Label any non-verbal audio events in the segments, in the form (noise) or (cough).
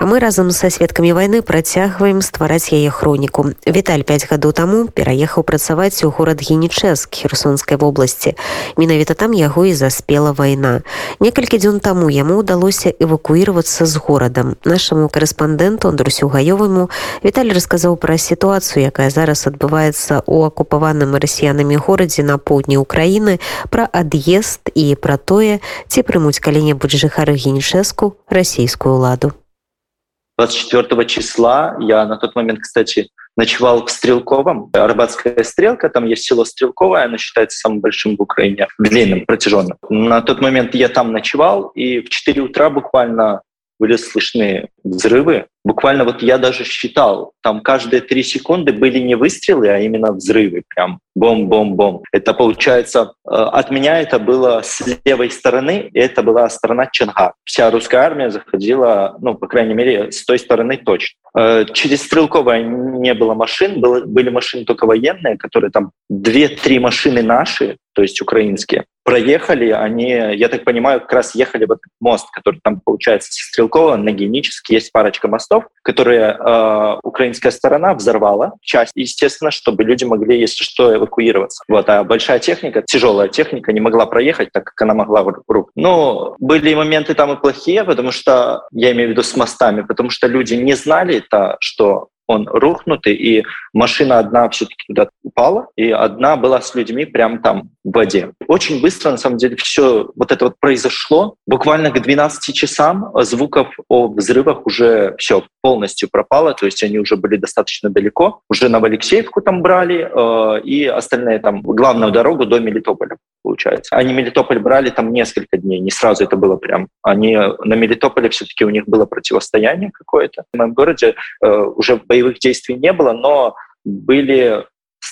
А мы разам са сведкамі вайны працягваем ствараць яе хроніку. Віталь 5 гадоў таму пераехаў працаваць у горад генічэск херсонскай вобласці. Менавіта там яго і заспела вайна. Некалькі дзён таму яму ўдалося эвакуіравацца з горадам. Нашаму карэспандэнту Андрусю гаёваму Віталь расказаў пра сітуацыю, якая зараз адбываецца ў акупаваным расіянамі горадзе на поўдні ўкраіны, пра ад'езд і пра тое, ці прымуць калі-небудзь жыхары генішэску расійскую ўладу. 24 числа я на тот момент, кстати, ночевал в Стрелковом. Арбатская стрелка, там есть село Стрелковое, оно считается самым большим в Украине, длинным, протяженным. На тот момент я там ночевал, и в 4 утра буквально были слышны взрывы. Буквально вот я даже считал, там каждые три секунды были не выстрелы, а именно взрывы, прям бом-бом-бом. Это получается, э, от меня это было с левой стороны, и это была сторона Чанга. Вся русская армия заходила, ну, по крайней мере, с той стороны точно. Э, через Стрелковое не было машин, были машины только военные, которые там две-три машины наши, то есть украинские, проехали, они, я так понимаю, как раз ехали в этот мост, который там получается на Генический, есть парочка мостов, которые э, украинская сторона взорвала часть, естественно, чтобы люди могли, если что, эвакуироваться. Вот, а большая техника, тяжелая техника не могла проехать, так как она могла в руку. Но были моменты там и плохие, потому что, я имею в виду с мостами, потому что люди не знали, то, что он рухнутый, и машина одна все-таки туда упала, и одна была с людьми прямо там в воде. Очень быстро, на самом деле, все вот это вот произошло. Буквально к 12 часам звуков о взрывах уже все полностью пропало, то есть они уже были достаточно далеко. Уже на Алексеевку там брали, э, и остальные там главную дорогу до Мелитополя, получается. Они Мелитополь брали там несколько дней, не сразу это было прям. Они на Мелитополе все-таки у них было противостояние какое-то. В моем городе э, уже боевых действий не было, но были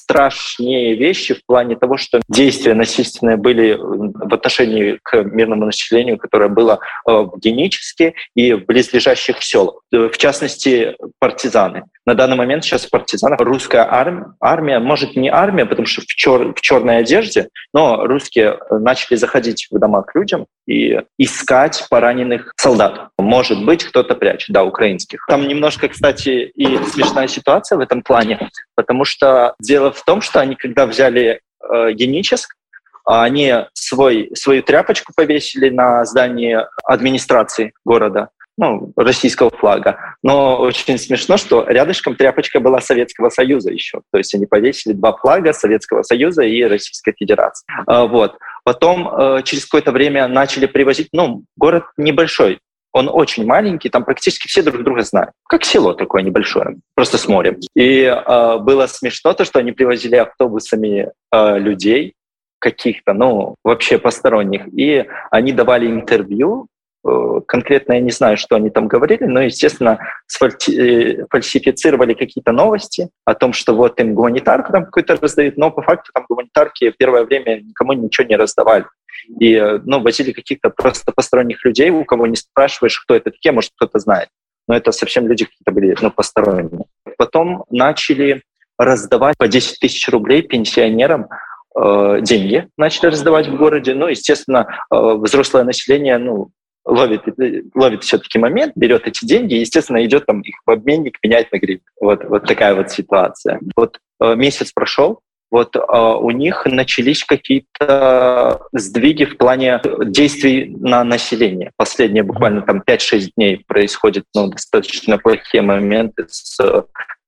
страшнее вещи в плане того, что действия насильственные были в отношении к мирному населению, которое было э, в Геническе и в близлежащих селах. В частности, партизаны. На данный момент сейчас партизанов русская армия, армия, может не армия, потому что в, чер, в черной одежде, но русские начали заходить в дома к людям и искать пораненных солдат. Может быть, кто-то прячет, да, украинских. Там немножко, кстати, и смешная ситуация в этом плане, потому что дело в том, что они, когда взяли э, Геническ, они свой, свою тряпочку повесили на здании администрации города, ну, российского флага. Но очень смешно, что рядышком тряпочка была Советского Союза еще. То есть они повесили два флага Советского Союза и Российской Федерации. А, вот. Потом э, через какое-то время начали привозить, ну, город небольшой, он очень маленький, там практически все друг друга знают. Как село такое небольшое, просто с морем. И э, было смешно то, что они привозили автобусами э, людей, каких-то, ну, вообще посторонних, и они давали интервью Э, конкретно я не знаю, что они там говорили, но, естественно, э, фальсифицировали какие-то новости о том, что вот им гуманитарку там какой-то раздают, но по факту там гуманитарки первое время никому ничего не раздавали. И, э, ну, возили каких-то просто посторонних людей, у кого не спрашиваешь, кто это такие, может, кто-то знает. Но это совсем люди какие-то были, ну, посторонние. Потом начали раздавать по 10 тысяч рублей пенсионерам э, деньги начали раздавать в городе. Ну, естественно, э, взрослое население, ну, ловит, ловит все-таки момент, берет эти деньги и, естественно, идет там их в обменник менять на гривны. Вот, вот такая вот ситуация. Вот э, месяц прошел, вот э, у них начались какие-то сдвиги в плане действий на население. Последние буквально там 5-6 дней происходят ну, достаточно плохие моменты с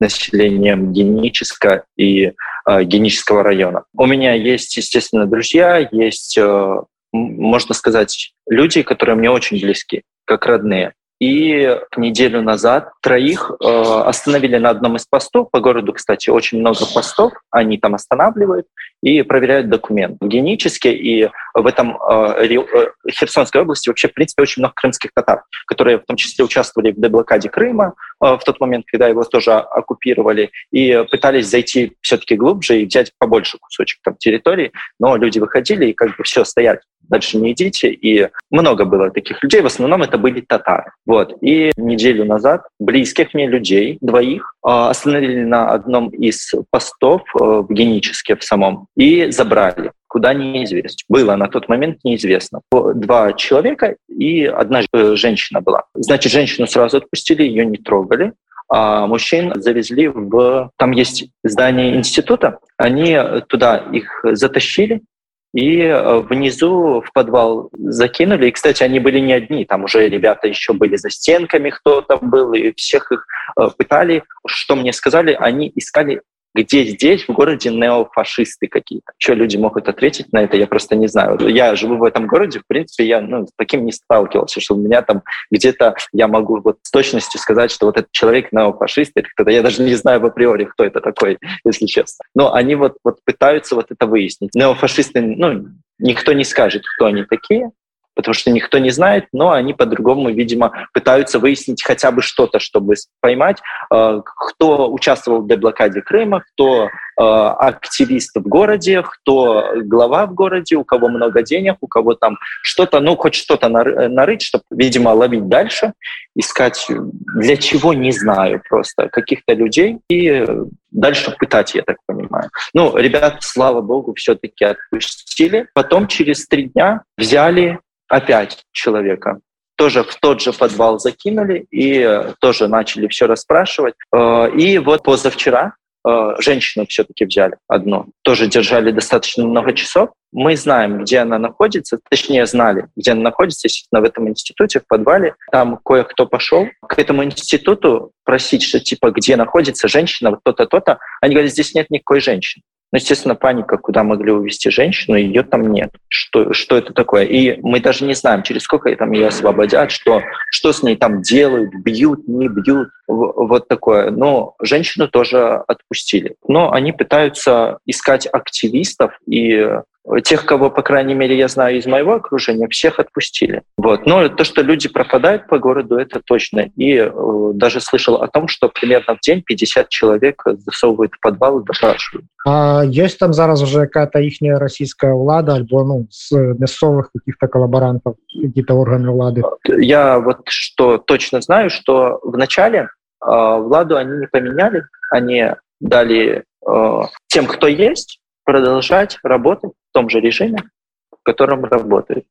населением Генического и э, Генического района. У меня есть, естественно, друзья, есть э, можно сказать, люди, которые мне очень близки, как родные. И неделю назад троих э, остановили на одном из постов. По городу, кстати, очень много постов. Они там останавливают и проверяют документы. Генически и в этом э, э, Херсонской области вообще, в принципе, очень много крымских татар, которые в том числе участвовали в деблокаде Крыма э, в тот момент, когда его тоже оккупировали, и пытались зайти все-таки глубже и взять побольше кусочек там территории, но люди выходили и как бы все, стоять дальше не идите. И много было таких людей, в основном это были татары. Вот. И неделю назад близких мне людей, двоих, а, остановили на одном из постов э, в Геническе в самом и забрали куда неизвестно. Было на тот момент неизвестно. Два человека и одна женщина была. Значит, женщину сразу отпустили, ее не трогали а мужчин завезли в... Там есть здание института, они туда их затащили, и э, внизу в подвал закинули. И, кстати, они были не одни, там уже ребята еще были за стенками, кто-то был, и всех их э, пытали. Что мне сказали, они искали где здесь, в городе, неофашисты какие-то. Что люди могут ответить на это, я просто не знаю. Я живу в этом городе, в принципе, я ну, с таким не сталкивался, что у меня там где-то я могу вот с точностью сказать, что вот этот человек неофашист или кто-то. Я даже не знаю в априори, кто это такой, (laughs) если честно. Но они вот, вот пытаются вот это выяснить. Неофашисты, ну, никто не скажет, кто они такие, потому что никто не знает, но они по-другому, видимо, пытаются выяснить хотя бы что-то, чтобы поймать, э, кто участвовал в деблокаде Крыма, кто э, активист в городе, кто глава в городе, у кого много денег, у кого там что-то, ну, хоть что-то нарыть, чтобы, видимо, ловить дальше, искать для чего, не знаю просто, каких-то людей и дальше пытать, я так понимаю. Ну, ребят, слава богу, все-таки отпустили. Потом через три дня взяли опять человека тоже в тот же подвал закинули и э, тоже начали все расспрашивать. Э, и вот позавчера э, женщину все-таки взяли одну. Тоже держали достаточно много часов. Мы знаем, где она находится, точнее знали, где она находится, естественно, в этом институте, в подвале. Там кое-кто пошел к этому институту просить, что типа, где находится женщина, вот то-то, то-то. Они говорят, здесь нет никакой женщины. Ну, естественно, паника, куда могли увезти женщину, ее там нет. Что, что это такое? И мы даже не знаем, через сколько там ее освободят, что, что с ней там делают, бьют, не бьют, вот такое. Но женщину тоже отпустили. Но они пытаются искать активистов и Тех, кого, по крайней мере, я знаю из моего окружения, всех отпустили. Вот. Но то, что люди пропадают по городу, это точно. И э, даже слышал о том, что примерно в день 50 человек засовывают в подвал и допрашивают. А есть там зараз уже какая-то их российская влада, альбо ну, с мясцовых каких-то коллаборантов, какие-то органы влады? Я вот что точно знаю, что в начале э, владу они не поменяли, они дали э, тем, кто есть, продолжать работать том же режиме, в котором работают.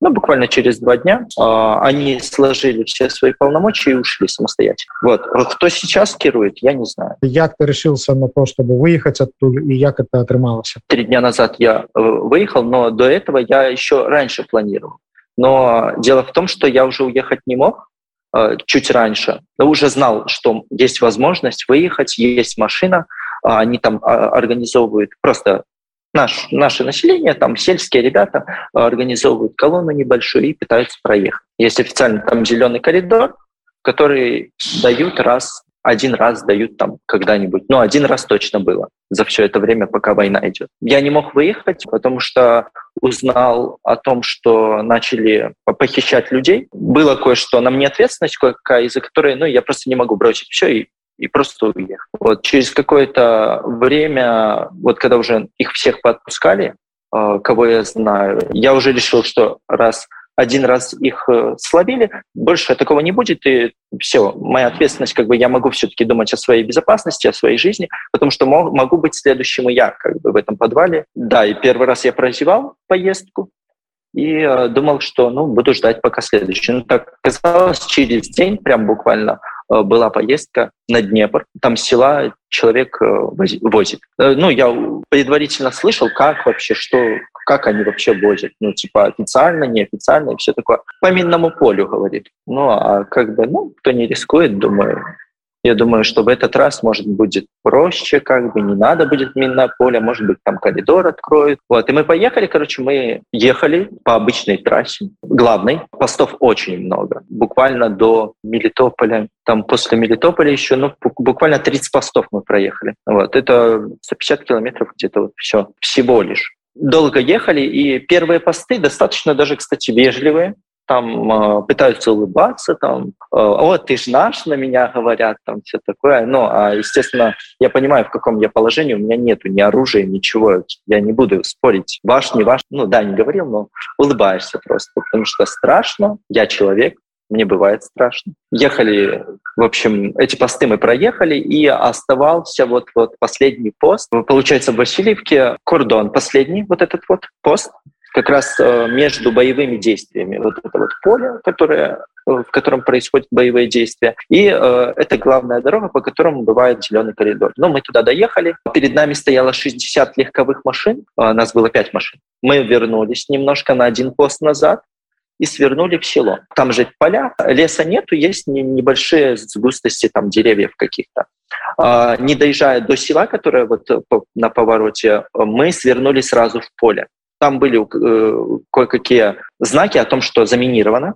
Ну, буквально через два дня э, они сложили все свои полномочия и ушли самостоятельно. Вот. Кто сейчас керует, я не знаю. Як ты решился на то, чтобы выехать оттуда, и як это отрымалось? Три дня назад я э, выехал, но до этого я еще раньше планировал. Но дело в том, что я уже уехать не мог, э, чуть раньше, но уже знал, что есть возможность выехать, есть машина, а они там а, организовывают просто наш, наше население, там сельские ребята организовывают колонну небольшую и пытаются проехать. Есть официально там зеленый коридор, который дают раз, один раз дают там когда-нибудь. Ну, один раз точно было за все это время, пока война идет. Я не мог выехать, потому что узнал о том, что начали похищать людей. Было кое-что на мне ответственность кое-какая, из-за которой ну, я просто не могу бросить все и и просто уехал. Вот через какое-то время, вот когда уже их всех подпускали, э, кого я знаю, я уже решил, что раз один раз их э, словили, больше такого не будет, и все, моя ответственность, как бы я могу все-таки думать о своей безопасности, о своей жизни, потому что могу быть следующим и я, как бы в этом подвале. Да, и первый раз я прозевал поездку, и э, думал, что ну, буду ждать пока следующий. Ну, так казалось, через день, прям буквально, была поездка на Днепр. Там села человек э, возит. Э, ну, я предварительно слышал, как вообще, что, как они вообще возят. Ну, типа официально, неофициально все такое. По минному полю, говорит. Ну, а как бы, ну, кто не рискует, думаю, я думаю, что в этот раз, может, будет проще, как бы не надо будет минное поле, может быть, там коридор откроют. Вот, и мы поехали, короче, мы ехали по обычной трассе, главной. Постов очень много, буквально до Мелитополя. Там после Мелитополя еще, ну, буквально 30 постов мы проехали. Вот, это 150 километров где-то вот все, всего лишь долго ехали, и первые посты достаточно даже, кстати, вежливые там э, пытаются улыбаться, там, э, о, ты ж наш, на меня говорят, там все такое. Ну, а, естественно, я понимаю, в каком я положении, у меня нету ни оружия, ничего, я не буду спорить, ваш, не ваш, ну да, не говорил, но улыбаешься просто, потому что страшно, я человек, мне бывает страшно. Ехали, в общем, эти посты мы проехали, и оставался вот, вот последний пост. Получается, в Васильевке кордон последний, вот этот вот пост, как раз э, между боевыми действиями. Вот это вот поле, которое в котором происходят боевые действия. И э, это главная дорога, по которому бывает зеленый коридор. Но мы туда доехали. Перед нами стояло 60 легковых машин. Э, нас было 5 машин. Мы вернулись немножко на один пост назад и свернули в село. Там же поля, леса нету, есть небольшие сгустости там деревьев каких-то. Э, не доезжая до села, которое вот на повороте, мы свернули сразу в поле. Там были э, кое-какие знаки о том, что заминировано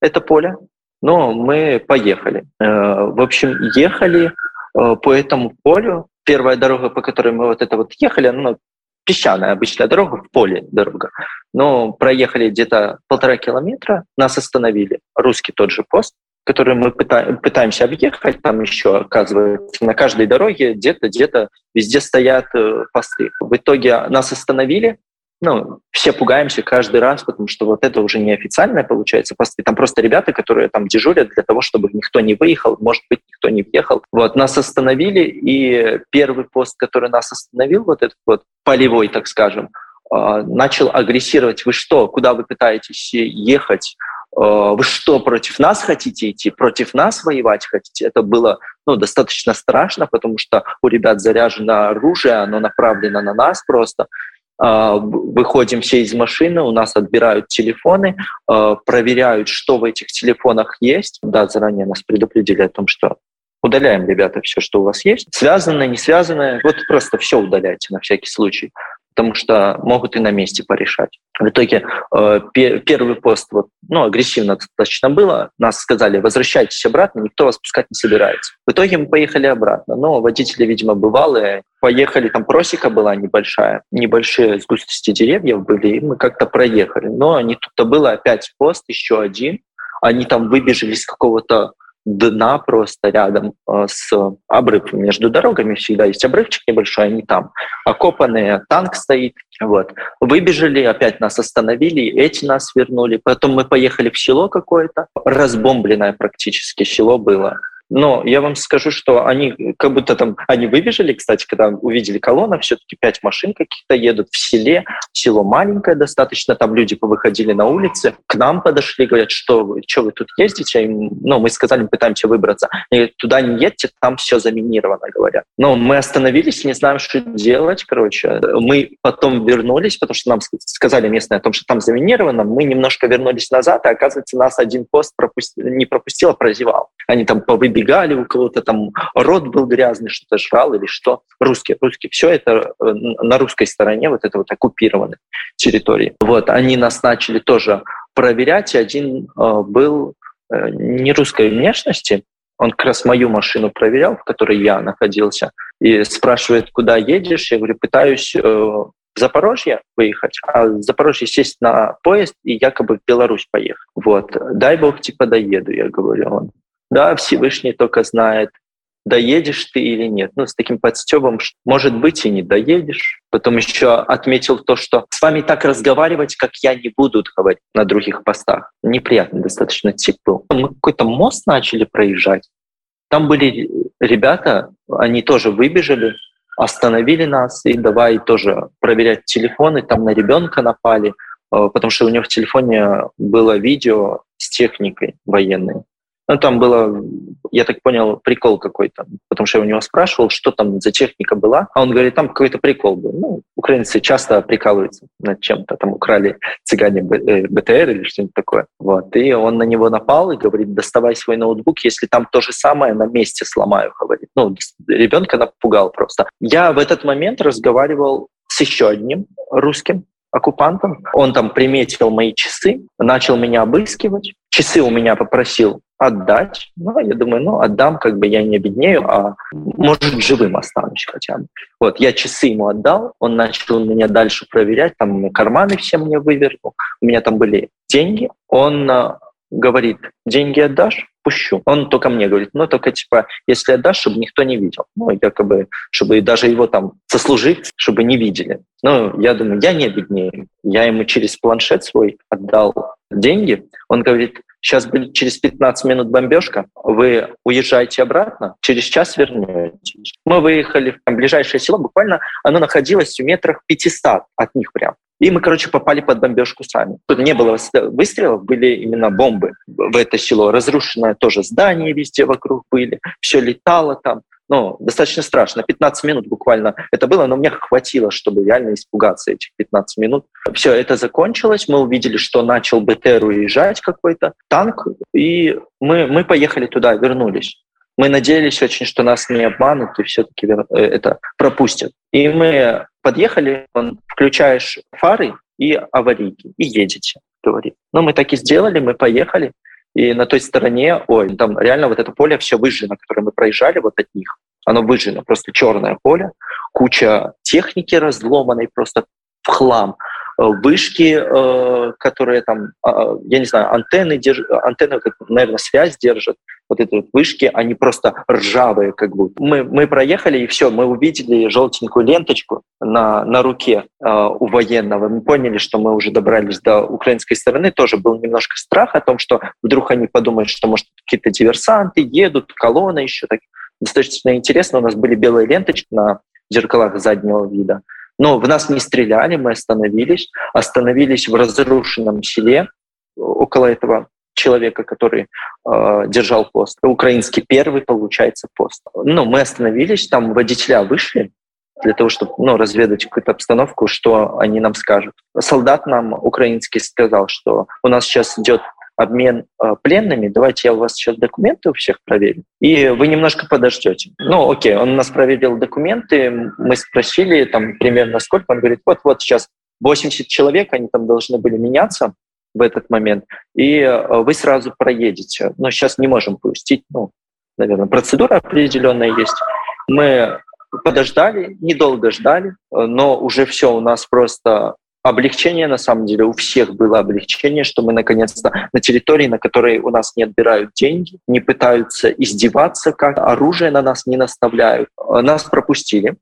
это поле, но мы поехали. Э, в общем, ехали э, по этому полю. Первая дорога, по которой мы вот это вот ехали, ну, песчаная обычная дорога, в поле дорога. Но проехали где-то полтора километра, нас остановили. Русский тот же пост, который мы пытаемся объехать, там еще, оказывается, на каждой дороге где-то, где-то везде стоят посты. В итоге нас остановили, ну, все пугаемся каждый раз, потому что вот это уже неофициальное получается посты. Там просто ребята, которые там дежурят для того, чтобы никто не выехал, может быть, никто не въехал. Вот, нас остановили, и первый пост, который нас остановил, вот этот вот полевой, так скажем, а, начал агрессировать. Вы что, куда вы пытаетесь ехать? А, вы что, против нас хотите идти? Против нас воевать хотите? Это было ну, достаточно страшно, потому что у ребят заряжено оружие, оно направлено на нас просто. А, выходим все из машины, у нас отбирают телефоны, а, проверяют, что в этих телефонах есть. Да, заранее нас предупредили о том, что удаляем, ребята, все, что у вас есть. Связанное, не связанное, вот просто все удаляйте на всякий случай потому что могут и на месте порешать. В итоге э, первый пост вот, ну, агрессивно достаточно было. Нас сказали, возвращайтесь обратно, никто вас пускать не собирается. В итоге мы поехали обратно. Но водители, видимо, бывалые. Поехали, там просека была небольшая, небольшие сгустости деревьев были, и мы как-то проехали. Но не тут-то было опять пост, еще один. Они там выбежали из какого-то дна просто рядом э, с обрывом между дорогами. Всегда есть обрывчик небольшой, они там окопанные, танк стоит. Вот. Выбежали, опять нас остановили, эти нас вернули. Потом мы поехали в село какое-то, разбомбленное практически село было. Но я вам скажу, что они как будто там, они выбежали, кстати, когда увидели колонну, все-таки пять машин каких-то едут в селе, село маленькое достаточно, там люди повыходили на улицы, к нам подошли, говорят, что что вы тут ездите? Им, ну, мы сказали, пытаемся выбраться. Они говорят, туда не едьте, там все заминировано, говорят. Но мы остановились, не знаем, что делать, короче. Мы потом вернулись, потому что нам сказали местные о том, что там заминировано, мы немножко вернулись назад, и оказывается, нас один пост пропусти... не пропустил, а прозевал. Они там повыбегали, у кого-то там рот был грязный, что-то жрал или что. Русские, русские. Все это э, на русской стороне, вот это вот оккупированной территории. Вот, они нас начали тоже проверять, и один э, был э, не русской внешности, он как раз мою машину проверял, в которой я находился, и спрашивает, куда едешь. Я говорю, пытаюсь в Запорожье выехать, а в Запорожье сесть на поезд и якобы в Беларусь поехать. Вот. Дай бог, типа, доеду, я говорю. Он, да, Всевышний только знает, доедешь ты или нет. Ну, с таким подстебом, может быть, и не доедешь. Потом еще отметил то, что с вами так разговаривать, как я не буду говорить на других постах. Неприятный достаточно тип был. Мы какой-то мост начали проезжать. Там были ребята, они тоже выбежали, остановили нас и давай тоже проверять телефоны. Там на ребенка напали, э, потому что у него в телефоне было видео с техникой военной. Ну, там было, я так понял, прикол какой-то, потому что я у него спрашивал, что там за техника была, а он говорит, там какой-то прикол был. Ну, украинцы часто прикалываются над чем-то, там украли цыгане э, БТР или что-нибудь такое. Вот. И он на него напал и говорит, доставай свой ноутбук, если там то же самое, на месте сломаю, говорит. Ну, ребенка напугал просто. Я в этот момент разговаривал с еще одним русским, оккупантом. Он там приметил мои часы, начал меня обыскивать. Часы у меня попросил отдать. Ну, я думаю, ну, отдам, как бы я не обеднею, а может, живым останусь хотя бы. Вот, я часы ему отдал, он начал меня дальше проверять, там карманы все мне вывернул, у меня там были деньги. Он а, говорит, деньги отдашь? Пущу. Он только мне говорит, ну, только, типа, если отдашь, чтобы никто не видел. Ну, якобы, чтобы даже его там сослужить, чтобы не видели. Ну, я думаю, я не беднее. Я ему через планшет свой отдал деньги. Он говорит, сейчас будет через 15 минут бомбежка, вы уезжаете обратно, через час вернетесь. Мы выехали в ближайшее село, буквально оно находилось в метрах 500 от них прям. И мы, короче, попали под бомбежку сами. Тут не было выстрелов, были именно бомбы в это село. Разрушенное тоже здание везде вокруг были, все летало там ну, достаточно страшно. 15 минут буквально это было, но мне хватило, чтобы реально испугаться этих 15 минут. Все, это закончилось, мы увидели, что начал БТР уезжать какой-то танк, и мы, мы поехали туда, вернулись. Мы надеялись очень, что нас не обманут и все-таки э, это пропустят. И мы подъехали, он, включаешь фары и аварийки, и едете, говорит. Ну, мы так и сделали, мы поехали. И на той стороне, ой, там реально вот это поле все выжжено, которое мы проезжали вот от них. Оно выжжено, просто черное поле, куча техники разломанной просто в хлам. Э, вышки, э, которые там, а, я не знаю, антенны, держат, антенны, наверное, связь держат, вот эти вот вышки, они просто ржавые как будто. Мы, мы проехали, и все, мы увидели желтенькую ленточку на, на руке э, у военного. Мы поняли, что мы уже добрались до украинской стороны. Тоже был немножко страх о том, что вдруг они подумают, что, может, какие-то диверсанты едут, колонна еще так. Достаточно интересно, у нас были белые ленточки на зеркалах заднего вида. Но в нас не стреляли, мы остановились. Остановились в разрушенном селе около этого человека, который э, держал пост. Украинский первый, получается, пост. Ну, мы остановились, там водителя вышли для того, чтобы ну, разведать какую-то обстановку, что они нам скажут. Солдат нам украинский сказал, что у нас сейчас идет обмен э, пленными, давайте я у вас сейчас документы у всех проверю, и вы немножко подождете. Ну, окей, он у нас проверил документы, мы спросили там примерно сколько, он говорит, вот-вот сейчас 80 человек, они там должны были меняться в этот момент, и э, вы сразу проедете. Но сейчас не можем пустить, ну, наверное, процедура определенная есть. Мы подождали, недолго ждали, но уже все, у нас просто облегчение, на самом деле, у всех было облегчение, что мы наконец-то на территории, на которой у нас не отбирают деньги, не пытаются издеваться, как оружие на нас не наставляют. Нас пропустили.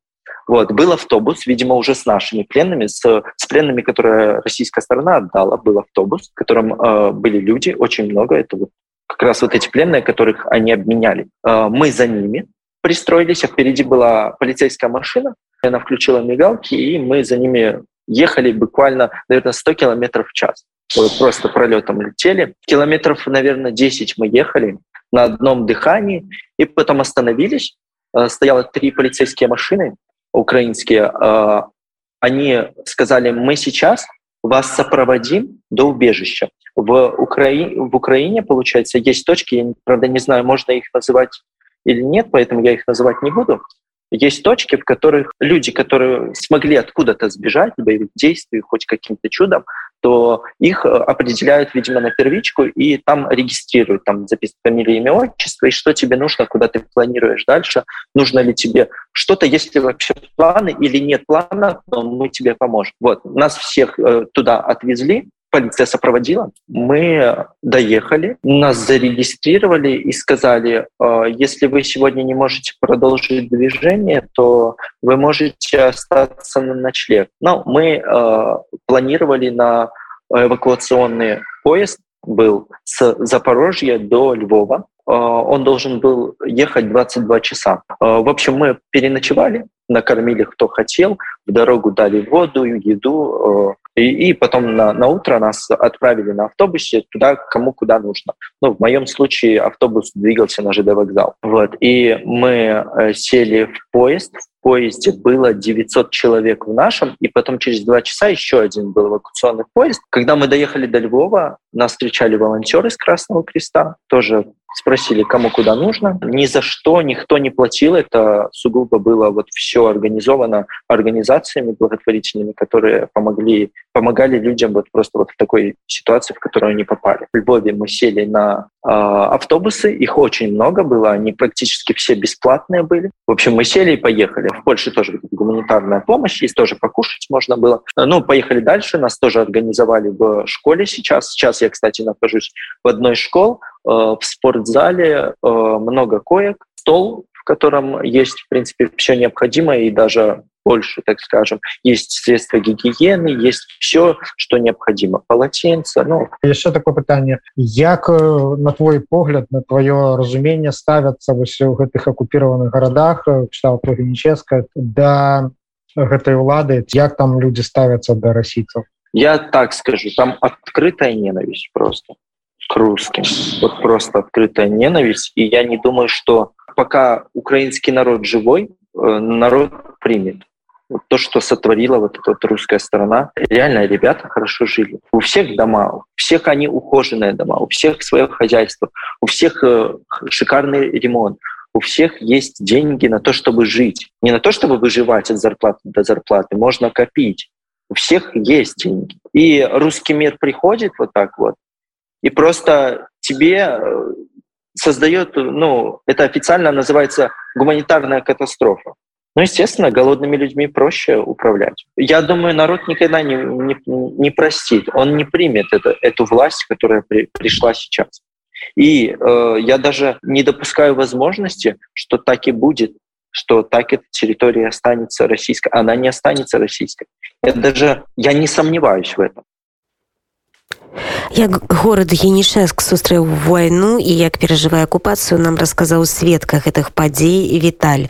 Вот. Был автобус, видимо, уже с нашими пленными, с, с пленными, которые российская сторона отдала. Был автобус, в котором э, были люди, очень много. Это вот как раз вот эти пленные, которых они обменяли. Э, мы за ними пристроились, а впереди была полицейская машина. Она включила мигалки, и мы за ними ехали буквально, наверное, 100 километров в час. Вот просто пролетом летели. Километров, наверное, 10 мы ехали на одном дыхании, и потом остановились. Э, стояло три полицейские машины украинские. Э, они сказали, мы сейчас вас сопроводим до убежища. В, Украи... в Украине, получается, есть точки, я, правда, не знаю, можно их называть или нет, поэтому я их называть не буду. Есть точки, в которых люди, которые смогли откуда-то сбежать, боевых действий, хоть каким-то чудом, то их э, определяют, видимо, на первичку и там регистрируют, там записывают фамилию, имя, отчество, и что тебе нужно, куда ты планируешь дальше, нужно ли тебе что-то, есть ли вообще планы или нет плана, но мы тебе поможем. Вот, нас всех э, туда отвезли, полиция сопроводила. Мы доехали, нас зарегистрировали и сказали, «А, если вы сегодня не можете продолжить движение, то вы можете остаться на ночлег. Но мы э, планировали на эвакуационный поезд, был с Запорожья до Львова. Он должен был ехать 22 часа. В общем, мы переночевали, накормили кто хотел, в дорогу дали воду, еду, и, и потом на, на утро нас отправили на автобусе туда, кому куда нужно. Ну, в моем случае автобус двигался на ЖД вокзал. Вот. И мы э, сели в поезд. В поезде было 900 человек в нашем, и потом через два часа еще один был эвакуационный поезд. Когда мы доехали до Львова, нас встречали волонтеры из Красного Креста, тоже спросили, кому куда нужно. Ни за что никто не платил, это сугубо было вот все организовано организациями благотворительными, которые помогли, помогали людям вот просто вот в такой ситуации, в которую они попали. В Львове мы сели на автобусы, их очень много было, они практически все бесплатные были. В общем, мы сели и поехали. В Польше тоже гуманитарная помощь есть, тоже покушать можно было. Ну, поехали дальше, нас тоже организовали в школе сейчас. Сейчас я, кстати, нахожусь в одной школ, Э, в спортзале э, много коек, стол, в котором есть, в принципе, все необходимое и даже больше, так скажем. Есть средства гигиены, есть все, что необходимо. Полотенце, ну. Еще такое питание. Як, на твой погляд, на твое разумение ставятся всех этих оккупированных городах, кшталт Геническа, до гэтай улады, як там люди ставятся до российцев? Я так скажу, там открытая ненависть просто к русским. Вот просто открытая ненависть. И я не думаю, что пока украинский народ живой, э, народ примет. Вот то, что сотворила вот эта вот русская сторона. Реально, ребята хорошо жили. У всех дома, у всех они ухоженные дома, у всех свое хозяйство, у всех э, шикарный ремонт, у всех есть деньги на то, чтобы жить. Не на то, чтобы выживать от зарплаты до зарплаты, можно копить. У всех есть деньги. И русский мир приходит вот так вот, и просто тебе э, создает, ну, это официально называется гуманитарная катастрофа. Ну, естественно, голодными людьми проще управлять. Я думаю, народ никогда не, не, не простит, он не примет это, эту власть, которая при, пришла сейчас. И э, я даже не допускаю возможности, что так и будет, что так эта территория останется российской. Она не останется российской. Я даже я не сомневаюсь в этом. Як горад генішэск сустрэў вайну і як перажывае акупацыю нам расказаў сведка гэтых падзей віталь